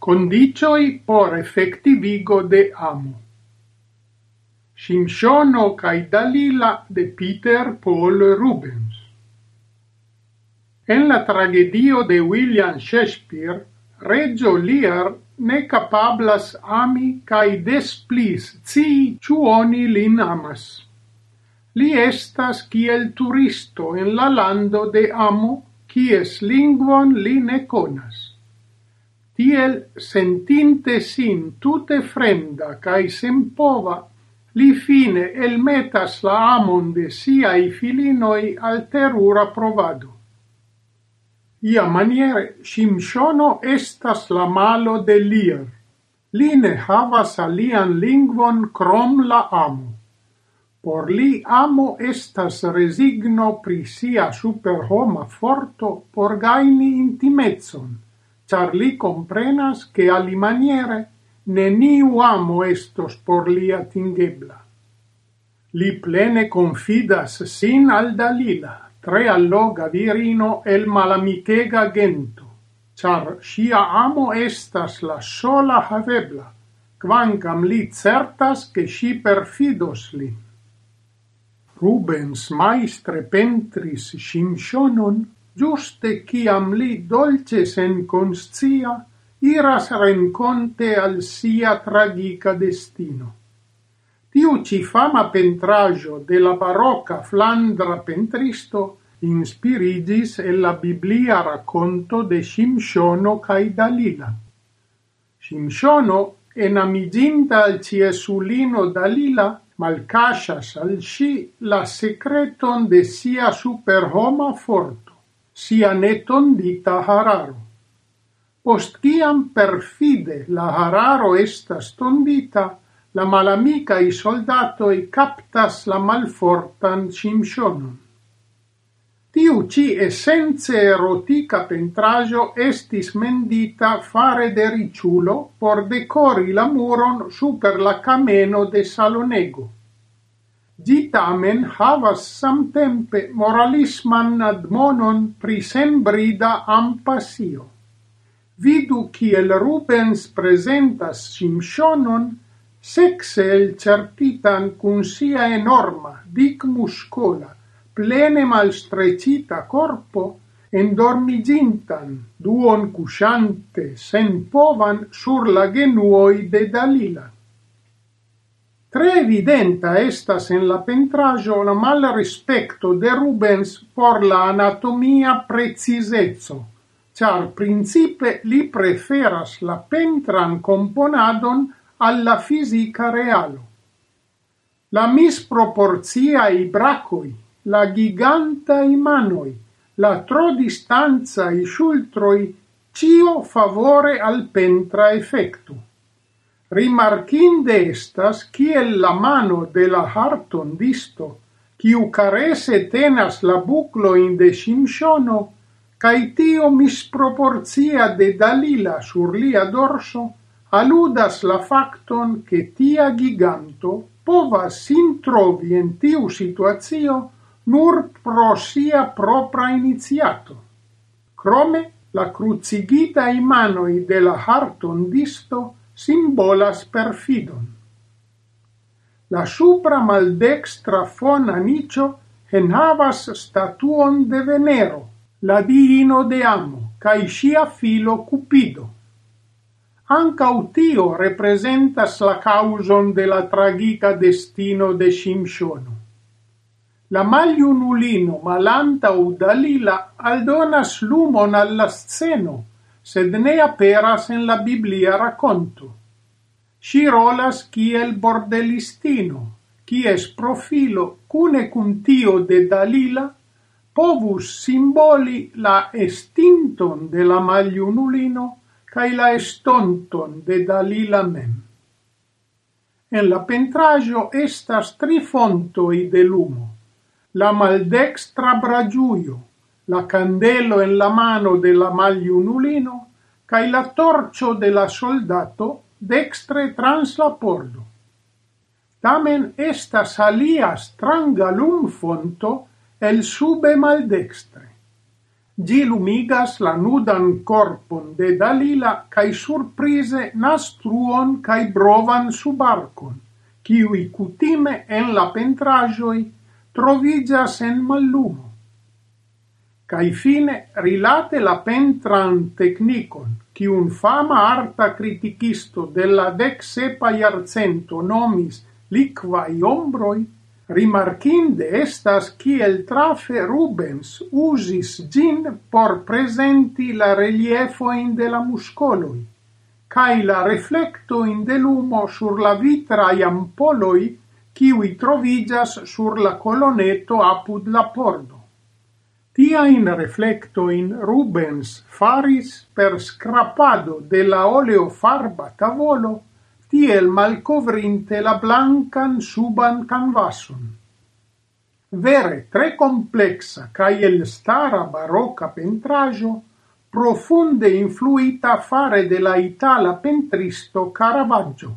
Condicioi por effectivigo de amo. Shimshono cae Dalila de Peter Paul Rubens. En la tragedio de William Shakespeare, Reggio Lear ne capablas ami cae desplis ci ciuoni lin amas. Li estas kiel turisto en la lando de amo, kies lingvon li ne conas. Tiel, sentinte sin tute fremda cae sempova, li fine elmetas la amon de siai filinoi al terura provado. Ia maniere, Shimshono estas la malo de Lir. Li ne havas alian lingvon crom la amo. Por li amo estas resigno pri sia superhoma forto por gaini intimezzon char li comprenas che alimaniere neniu amo estos por li atingebla. Li plene confidas sin al Dalila, tre alloga virino el malamichega gento, char sia amo estas la sola havebla, quancam li certas che si perfidos li. Rubens maestre pentris Shinchonon giuste ciam li dolce senconscia iras renconte al sia tragica destino. Tiu ci fama pentraggio de la barocca Flandra pentristo inspirigis e la Biblia racconto de Shimshono cae Dalila. Shimshono, enamiginta al ciesulino Dalila, malcasas al sci la secreton de sia superhoma forto sianeton dita hararo. Post ciam perfide la hararo estas tondita, la soldato soldatoi captas la malfortan cimsionon. Tiu ci essenze erotica pentrajo estis mendita fare de riciulo por decori la muron super la cameno de Salonego. Ĝi tamen havas samtempe moralisman admonon pri senbrida ampasio. Vidu kiel Rubens presentas Simsonon sekse elcertitan kun sia enorma, dicmuscola, plene malstrecita corpo, endormigintan, duon cusciante, sen povan sur la genuoi de Dalila. Tre evidenta estas en la pentraĵo la malrespekto de Rubens por la anatomia precisezzo, ĉar principe li preferas la pentran komponadon al la fizika realo. La misproporciai bracoi, la giganta i manoi, la tro distanza i ciultroi, cio favore al pentra effectu. Rimarkinde estas kiel la mano de la hartondisto, kiu carese tenas la buclo in de Shimshono, cae tio misproporcia de Dalila sur lia dorso, aludas la facton che tia giganto povas sin trovi en tiu situazio nur pro sia propra iniziato. Crome, la crucigita manoi de la hartondisto simbolas perfidon. La supra maldekstra fona niĉo enhavas statuon de Venero, la diino de Amo, cae sia filo Cupido. Anca utio representas la causon de la tragica destino de Shimshono. La maliunulino malantau Dalila aldonas lumon alla sceno, sed ne aperas en la Biblia racconto. Si rolas kiel bordelistino, kies profilo, cune cum tio de Dalila, povus simboli la estinton de la maliunulino cae la estonton de Dalila mem. En la pentrajo estas tri fontoi de lumo, la maldextra bragiuio, la candelo en la mano de la maliunulino cae la torcio de la soldato dextre trans la pordo. Tamen estas alia stranga lumfonto el sube maldextre. Gi lumigas la nudan corpon de Dalila cae surprise nastruon cae brovan subarcon, ciui cutime en la pentrajoi trovigas en mallumo cae fine rilate la pentran technicon, qui un fama arta criticisto della dec sepa iarcento nomis liquai ombroi, rimarkinde estas kiel trafe Rubens usis gin por presenti la reliefoin de la muscoloi, cae la reflectoin de lumo sur la vitrai ampoloi, kiui trovigas sur la coloneto apud la pordo. Tia in reflecto in Rubens faris per scrapado de la oleofarba tavolo, tiel malcovrinte la blankan suban canvason. Vere tre complexa cae el stara barocca pentrajo, profunde influita fare de la itala pentristo Caravaggio.